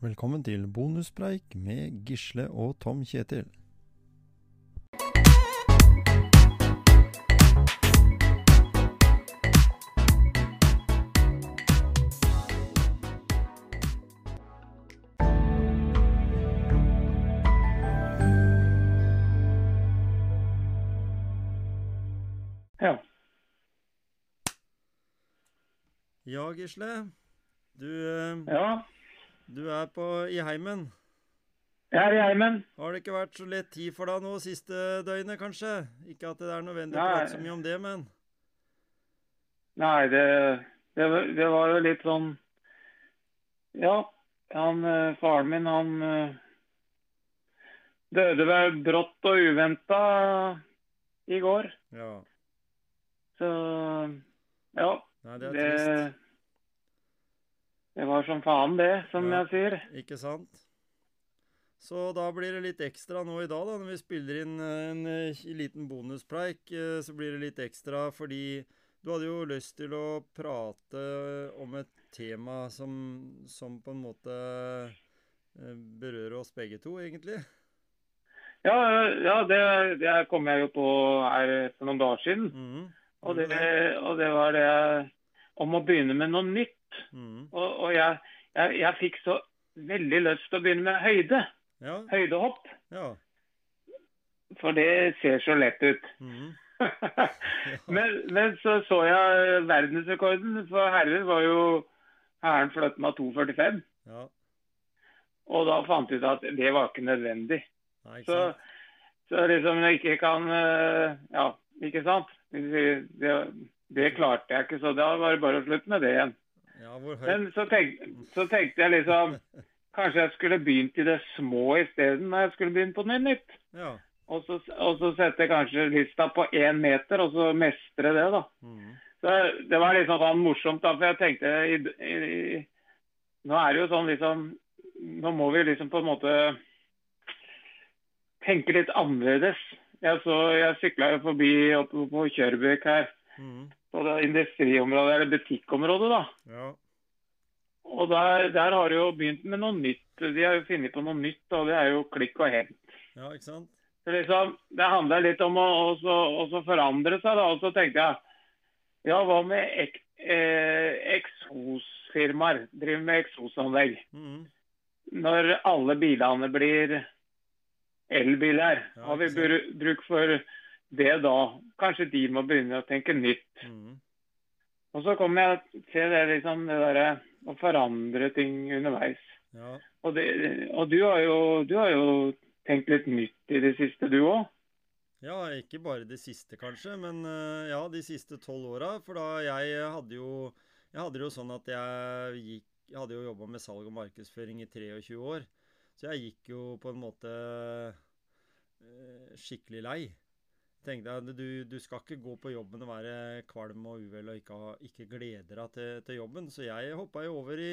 Velkommen til bonuspreik med Gisle og Tom Kjetil. Ja. Ja, Gisle. Du, eh, ja. Du er på, i heimen. Jeg er i heimen. Har det ikke vært så lett tid for deg nå siste døgnet, kanskje? Ikke at det er nødvendig å prate så mye om det, men Nei, det, det, var- det var jo litt sånn Ja, han eh, faren min, han eh, døde vel brått og uventa i går. ja. Så ja. Nei, det er Det, trist. Det var som faen, det, som Ja. jeg sier. Ikke sant? Så da blir det litt ekstra nå i dag, da, når vi spiller inn eh, en eh, liten bonuspreik. eh, Så blir det litt ekstra fordi du hadde jo lyst til å prate om et tema som, som på en måte berører oss begge to, egentlig. Ja, ja det, det kom jeg jo på her for noen dager siden. Mhm. Og det, og det var det om å begynne med noe nytt. Mhm. Og, og jeg, jeg, jeg fikk så veldig lyst til å begynne med høyde. Ja. Høydehopp. Ja. For det ser så lett ut. Mhm. men, men så så jeg verdensrekorden, for herrer var jo Hæren fløt med 2,45. ja. Og da fant jeg ut at det var ikke nødvendig. Nei, ikke Så, så liksom jeg ikke kan eh, Ja, ikke sant? Det, det klarte jeg ikke, så da var det bare å slutte med det igjen. Ja, Men så, tenk, så tenkte jeg liksom Kanskje jeg skulle begynt i det små isteden når jeg skulle begynne på noe nytt. Ja. Og så, og så sette kanskje lista på én meter, og så mestre det, da. Mm. Så Det var litt sånn morsomt, da, for jeg tenkte i, i, Nå er det jo sånn liksom Nå må vi liksom på en måte tenke litt annerledes. Jeg, så, jeg sykla jo forbi oppe på Kjørbøk her, Mhm. På det industriområdet, eller butikkområdet, da. Ja. Og der, der har de jo begynt med noe nytt. De har jo funnet på noe nytt, og det er jo klikk og hent. ja, ikke sant? Så liksom, det handler litt om å også, også forandre seg, da. Og så tenkte jeg ja, hva med ek, eh, eksosfirmaer? Driver med eksosanlegg. Mhm. Når alle bilene blir elbiler, Ja, har vi br bruk for det da? Kanskje de må begynne å tenke nytt. Mm. Og så kommer jeg til det liksom, det derre å forandre ting underveis. Ja. Og, det, og du, har jo, du har jo tenkt litt nytt i det siste, du òg? Ja, ikke bare det siste kanskje, men eh, ja, de siste tolv åra. For da jeg hadde jo Jeg hadde jo sånn at jeg gikk Jeg hadde jo jobba med salg og markedsføring i 23 år. Så jeg gikk jo på en måte eh, skikkelig lei. Tenkte jeg, du, du skal ikke gå på jobben og være kvalm og uvel og ikke, ikke glede deg til, til jobben. Så jeg hoppa jo over i,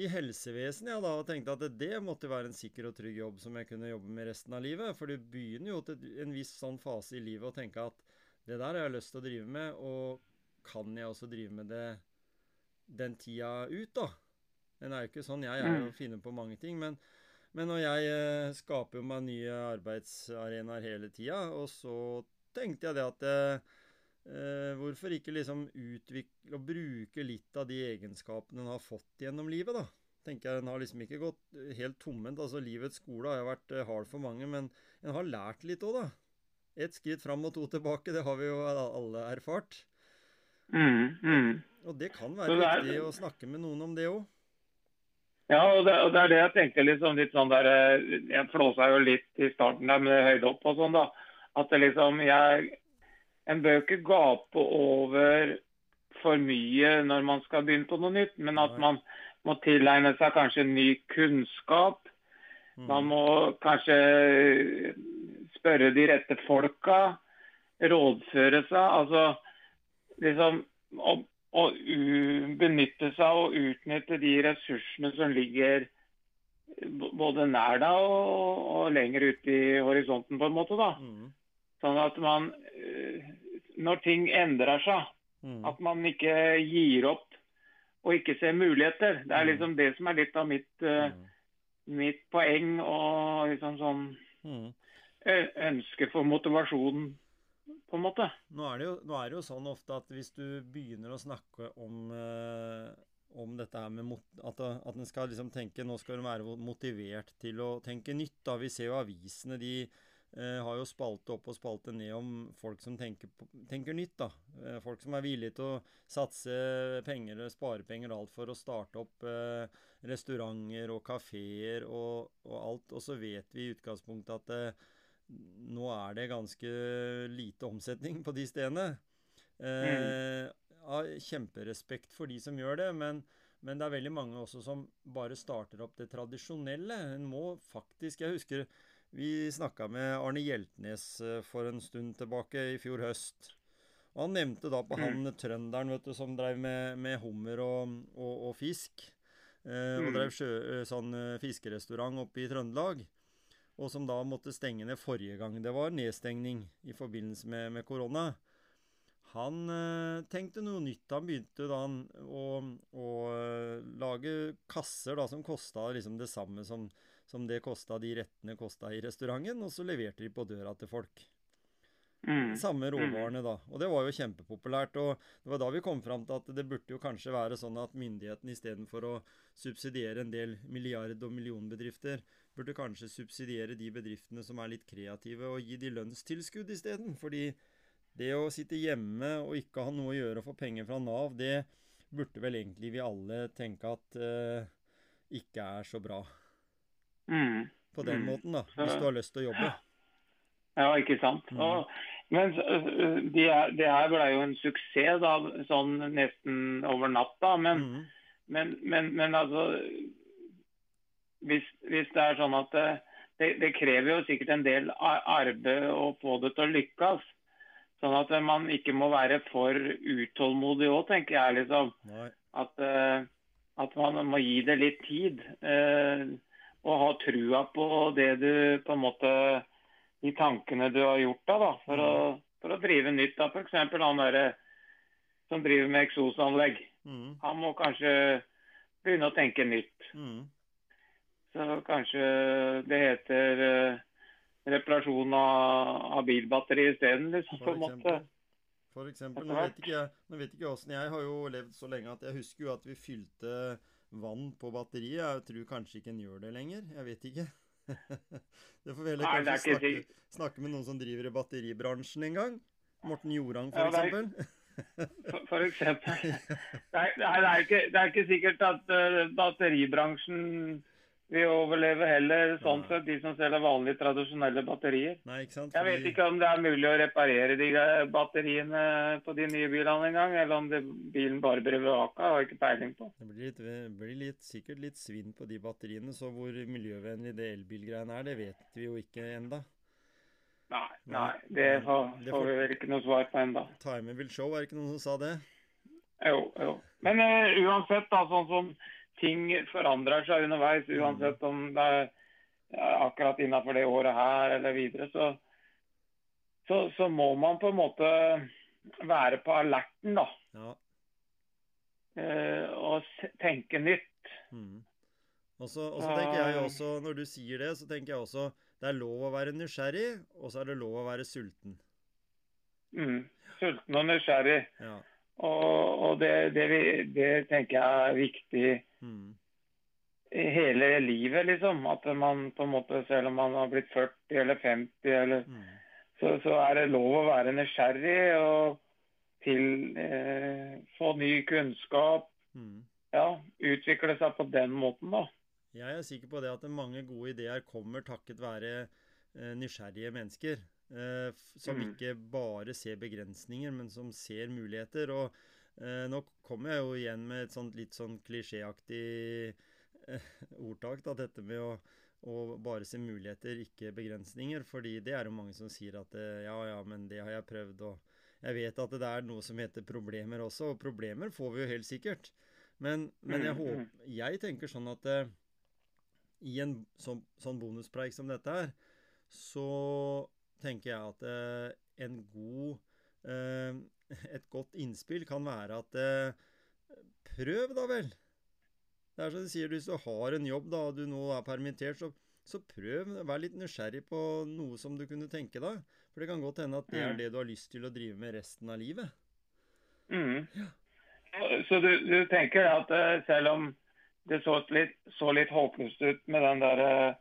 i helsevesenet ja, da, og tenkte at det måtte være en sikker og trygg jobb som jeg kunne jobbe med resten av livet. For du begynner jo til en viss sånn fase i livet å tenke at det der har jeg lyst til å drive med, og kan jeg også drive med det den tida ut, da? Den er jo ikke sånn. Jeg er jo finner på mange ting, men, men når jeg eh, skaper jo meg nye arbeidsarenaer hele tida, og så tenkte jeg det at eh, eh, hvorfor ikke liksom utvikle og bruke litt av de egenskapene en har fått gjennom livet, da? Tenker jeg, En har liksom ikke gått helt tomhendt. Altså, livets skole har vært eh, hard for mange, men en har lært litt òg, da. Ett skritt fram og to tilbake, det har vi jo alle erfart. Mm, mm. Og det kan være det er- viktig å snakke med noen om det òg. Ja, og det, og det er det jeg tenkte liksom litt sånn der eh, Jeg flåsa jo litt i starten der med høydehopp og sånn, da. At det liksom jeg En bør ikke gape over for mye når man skal begynne på noe nytt, men at man må tilegne seg kanskje ny kunnskap. Mm. Man må kanskje spørre de rette folka. Rådføre seg. Altså liksom å, å benytte seg og utnytte de ressursene som ligger både nær deg og, og lenger ute i horisonten, på en måte. da. Mm. Sånn at man eh, Når ting endrer seg, Mm. at man ikke gir opp og ikke ser muligheter. Det er Mm. liksom det som er litt av mitt, eh, Mm. mitt poeng og liksom sånn Mm. ønske for motivasjon, en måte. Nå er, det jo, er det jo sånn ofte at hvis du begynner å snakke om, eh, om dette her med at, at en skal liksom tenke Nå skal en være motivert til å tenke nytt. da. Vi ser jo avisene, de eh, har jo spalte opp og spalte ned om folk som tenker, tenker nytt. da. Eh, folk som er villige til å satse penger eller sparepenger og alt for å starte opp eh, restauranter og kafeer og, og alt. Og så vet vi i utgangspunktet at eh, nå er det ganske lite omsetning på de stedene. Eh, har kjemperespekt for de som gjør det, men, men det er veldig mange også som bare starter opp det tradisjonelle. En må faktisk Jeg husker vi snakka med Arne Hjeltnes eh, for en stund tilbake i fjor høst. Og han nevnte da på han trønderen vet du, som drev med, med hummer og, og, og fisk. Eh, og Mm. drev sjø, eh, sånn eh, fiskerestaurant oppe i Trøndelag. Og som da måtte stenge ned forrige gang det var nedstengning i forbindelse med, med korona. Han eh, tenkte noe nytt. Han begynte da han å, å eh, lage kasser da som kosta liksom det samme som, som det kosta de rettene kosta i restauranten, og så leverte de på døra til folk. Mm. Samme råvarene, da. Og det var jo kjempepopulært. Og det var da vi kom fram til at det burde jo kanskje være sånn at myndighetene istedenfor å subsidiere en del milliard- og millionbedrifter, burde kanskje subsidiere de bedriftene som er litt kreative, og gi de lønnstilskudd isteden. Fordi det å sitte hjemme og ikke ha noe å gjøre og få penger fra Nav, det burde vel egentlig vi alle tenke at eh, ikke er så bra. Mm. På den Mm. måten, da. Hvis du har lyst til å jobbe. Ja, ikke sant. Mm. Og, men er, det her ble jo en suksess da, sånn nesten over natta. Men, Mhm. men, men, men altså hvis, hvis det er sånn at det, det, det krever jo sikkert en del arbeid å få det til å lykkes. Sånn at man ikke må være for utålmodig òg, tenker jeg. liksom. At, eh, at man må gi det litt tid. eh, og ha trua på det du på en måte De tankene du har gjort da, da for, å, for å drive nytt. da. F.eks. han derre som driver med eksosanlegg. Mm. Han må kanskje begynne å tenke nytt. Mhm. Så kanskje det heter eh, reparasjon av, av bilbatteri isteden, liksom. På en måte. For eksempel, nå vet ikke jeg nå vet ikke åssen Jeg har jo levd så lenge at jeg husker jo at vi fylte vann på batteriet. Jeg tror kanskje ikke en gjør det lenger. Jeg vet ikke. det får vi heller Nei, er kanskje ikke snakke, snakke med noen som driver i batteribransjen en gang. Morten Jorang, for er- eksempel. For, for eksempel. Det er, det, er, er ikke, det er ikke sikkert at eh, batteribransjen vil overlever heller, sånn sett, de som selger vanlige, tradisjonelle batterier. Nei, ikke sant? Jeg vet ikke om det er mulig å reparere de eh, batteriene på de nye bilene engang, eller om det, bilen bare blir vraka. Har ikke peiling på. Det blir, litt, blir litt, sikkert litt svinn på de batteriene, så hvor miljøvennlig det elbilgreiene er, det vet vi jo ikke enda. Nei, Nei, det har, det får får- vi vel ikke noe svar på enda. Time will show, er det ikke noen som sa det? Jo, jo. Men uh, uansett, da, sånn som ting forandrer seg underveis, uansett om det er akkurat innafor det året her eller videre, så, så, så må man på en måte være på alerten, da. Ja. Eh, og tenke nytt. Mm. Og så tenker jeg også, når du sier det, så tenker jeg også det er lov å være nysgjerrig, og så er det lov å være sulten. Mm. Sulten og nysgjerrig. Ja. Og, og det, det, det tenker jeg er viktig Mm. hele livet, liksom. At man på en måte, selv om man har blitt 40 eller 50 eller Mm. så, så er det lov å være nysgjerrig og til eh, få ny kunnskap. Mm. Ja, utvikle seg på den måten, da. Jeg er sikker på det at mange gode ideer kommer takket være eh, nysgjerrige mennesker. Eh, som Mm. ikke bare ser begrensninger, men som ser muligheter. Og eh, nå kommer jeg jo igjen med et sånt litt sånn klisjéaktig eh, ordtak. da, Dette med å, å bare se muligheter, ikke begrensninger. fordi det er jo mange som sier at ja, ja, men det har jeg prøvd. og jeg vet at det er noe som heter problemer også, og problemer får vi jo helt sikkert. Men, men jeg, Mm, håper, mm. jeg tenker sånn at i en sånn, sånn bonuspreik som dette her, så tenker jeg at eh, en god eh, Et godt innspill kan være at eh, prøv da vel. Det er som de sier, hvis du har en jobb da, og du nå er permittert, så, så prøv. Vær litt nysgjerrig på noe som du kunne tenke deg. For det kan godt hende at det er Mm. det du har lyst til å drive med resten av livet. Mm. Ja. Så du, du tenker at eh, selv om det så litt, så litt håpløst ut med den der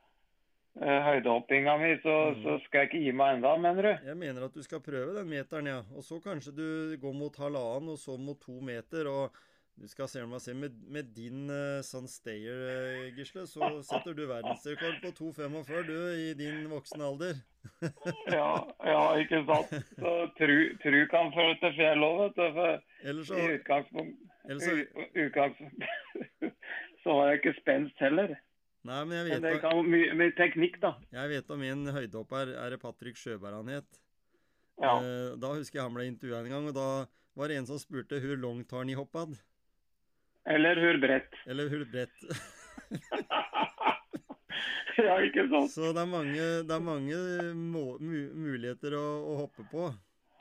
høydehoppinga mi, så, mm. så skal jeg ikke gi meg enda, mener du? Jeg mener at du skal prøve den meteren, ja. Og så kanskje du går mot halvannen, og så mot to meter. Og du skal se om jeg ser med, med din uh, sånn stayer, uh, Gisle, så setter du verdensrekord på 2,45 du i din voksne alder. Ja, ja ikke sant. Så tru, tru kan føre til fjell òg, vet du. For så, i utgangspunkt, så utgangspunkt så var jeg ikke spenst heller. Nei, men jeg Men det vet, kan mye med teknikk, da. jeg vet om min høydehopper, er det Patrick Sjøberg han het. Ja. Eh, da husker jeg han ble intervjua en gang, og da var det en som spurte hvor langt har han i hoppad? Eller hvor bredt. Eller hvor bredt? ja, ikke sant. Så det er mange, det er mange må, muligheter å, å hoppe på.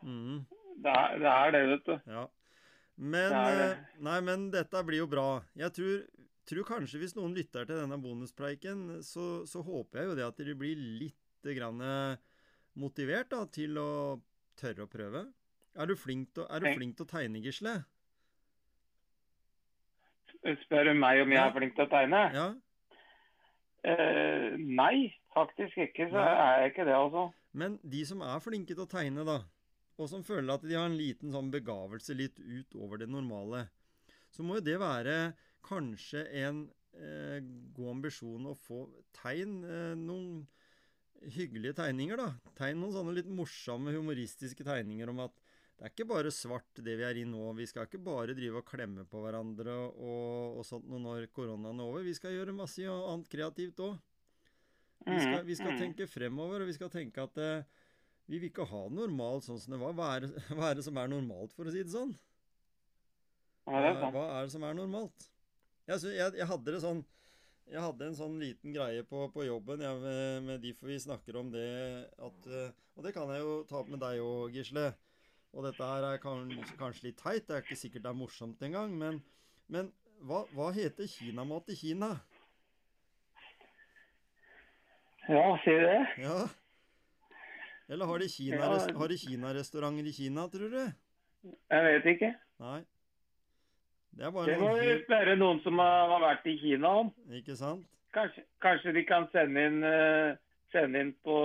Mm. Det er, det er det, vet du. Ja. Men, Det det. eh, nei, men dette blir jo bra. Jeg tror, tror kanskje hvis noen lytter til denne bonuspreiken, så, så håper jeg jo det at dere blir litt grann eh, motivert da, til å tørre å prøve. Er du flink til, er du flink til å tegne, Gisle? Spør du meg om jeg er flink til å tegne? Ja? Eh, nei, faktisk ikke. Så Nei. er jeg ikke det, altså. Men de som er flinke til å tegne, da, og som føler at de har en liten sånn begavelse litt utover det normale, så må jo det være kanskje en eh, god ambisjon å få tegn eh, noen hyggelige tegninger, da. Tegn noen sånne litt morsomme, humoristiske tegninger om at det er ikke bare svart det vi er i nå. Vi skal ikke bare drive og klemme på hverandre og, og sånt når koronaen er over. Vi skal gjøre masse annet kreativt òg. Vi vi skal Mm, mm. tenke fremover, og vi skal tenke at eh, vi vil ikke ha det normalt sånn som det var. Hva er, hva er det som er normalt, for å si det sånn? Hva, hva er det som er normalt? Jeg, jeg, jeg hadde det sånn Jeg hadde en sånn liten greie på, på jobben jeg, med, med de, for vi snakker om det at eh, Og det kan jeg jo ta opp med deg òg, Gisle. Og dette her er kanskje, kanskje litt teit, det er ikke sikkert det er morsomt engang, men, men hva, hva heter kinamat i Kina? Ja, sier du det. Ja. Eller har de Kina, Ja. kinarestauranter i Kina, tror du? Jeg vet ikke. Nei. Det bare Det må vi helt spørre noen som har, har vært i Kina om. Ikke sant? Kanskje, kanskje de kan sende inn, eh, sende inn på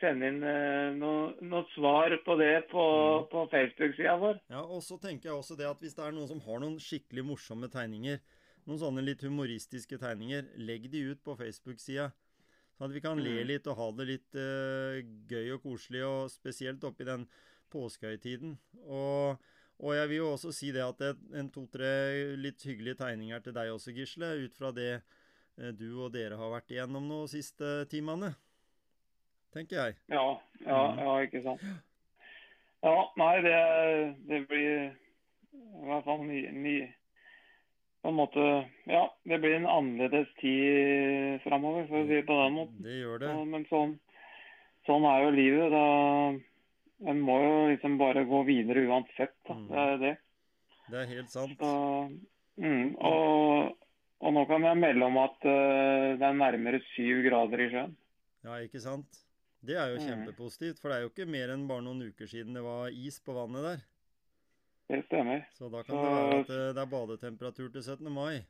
Sende inn eh, noe, noe svar på det på, Mm. på Facebook-sida vår. Ja, og så tenker jeg også det at hvis det er noen som har noen skikkelig morsomme tegninger, noen sånne litt humoristiske tegninger, legg de ut på Facebook-sida. Sånn at vi kan le Mm. litt og ha det litt uh, gøy og koselig, og spesielt oppi den påskehøytiden. Og, og jeg vil jo også si det at det er en to-tre litt hyggelige tegninger til deg også, Gisle, ut fra det eh, du og dere har vært igjennom nå de siste timene. Tenker jeg. Ja, ja, Mm. ja, ikke sant. Ja, nei, det, det blir i hvert fall ny, ny På en måte Ja, det blir en annerledes tid framover, for å si det på den måten. Det gjør det. Ja, men sånn, sånn er jo livet. Da En må jo liksom bare gå videre uansett. Da. Mm. Det er det. Det er helt sant. Så, mm, og, og nå kan jeg melde om at uh, det er nærmere syv grader i sjøen. Ja, ikke sant? Det er jo Mm. kjempepositivt, for det er jo ikke mer enn bare noen uker siden det var is på vannet der. Det stemmer. Så da kan Så- det være at eh, det er badetemperatur til 17. mai.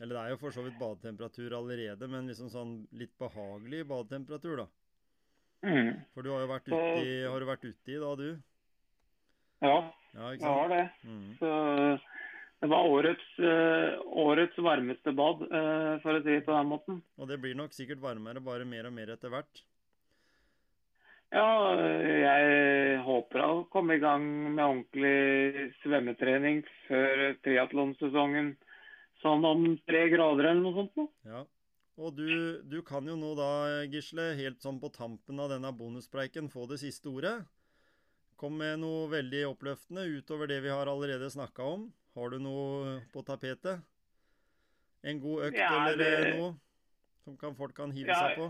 Eller det er jo for så vidt badetemperatur allerede, men liksom sånn litt behagelig badetemperatur, da. Mm. For du har jo vært uti, har du vært uti da, du? Ja, Ja, jeg har det. Mm. Så det var årets, eh, årets varmeste bad, eh, for å si det på den måten. Og det blir nok sikkert varmere bare mer og mer etter hvert. Ja, jeg håper å komme i gang med ordentlig svømmetrening før triatlonsesongen. Sånn om tre grader eller noe sånt. nå. Ja. Og du, du kan jo nå da, Gisle, helt sånn på tampen av denne bonuspreiken, få det siste ordet. Kom med noe veldig oppløftende utover det vi har allerede snakka om. Har du noe på tapetet? En god økt Ja, eller eh, noe som kan, folk kan hive Ja, seg på?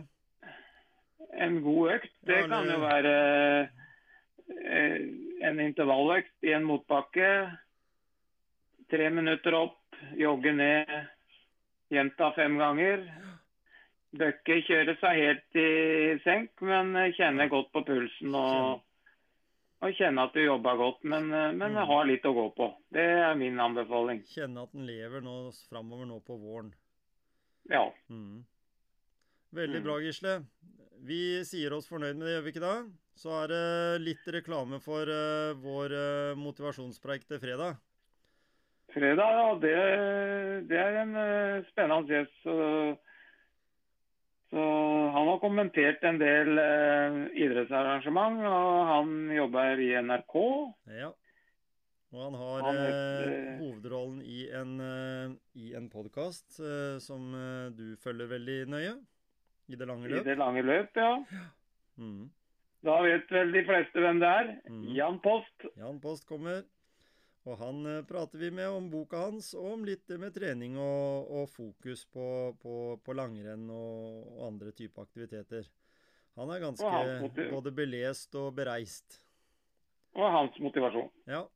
En god økt, det Ja, kan eller- jo være eh, en intervalløkt i en motbakke tre minutter opp, jogge ned, gjenta fem ganger. Bør ikke kjøre seg helt i senk, men kjenne godt på pulsen og, og kjenne at du jobber godt. Men, men Mm. har litt å gå på. Det er min anbefaling. Kjenne at den lever nå framover nå på våren. Ja. Mm. Veldig Mm. bra, Gisle. Vi sier oss fornøyd med det, gjør vi ikke da? Så er det litt reklame for eh, vår motivasjonspreik til fredag. Fredag, ja, det, det er en eh, spennende gjest. Så, han har kommentert en del eh, idrettsarrangement, og han jobber i NRK. Ja. Og han har Han eh, hovedrollen i en, eh, en podkast som eh, du følger veldig nøye. I det lange I det lange løp, ja. Mm. Da vet vel de fleste hvem det er. Mm. Jan Post. Jan Post kommer. Og han eh, prater vi med om boka hans, og om litt med trening og, og fokus på, på, på langrenn og, og andre typer aktiviteter. Han er ganske både belest og bereist. Og hans motivasjon. Ja,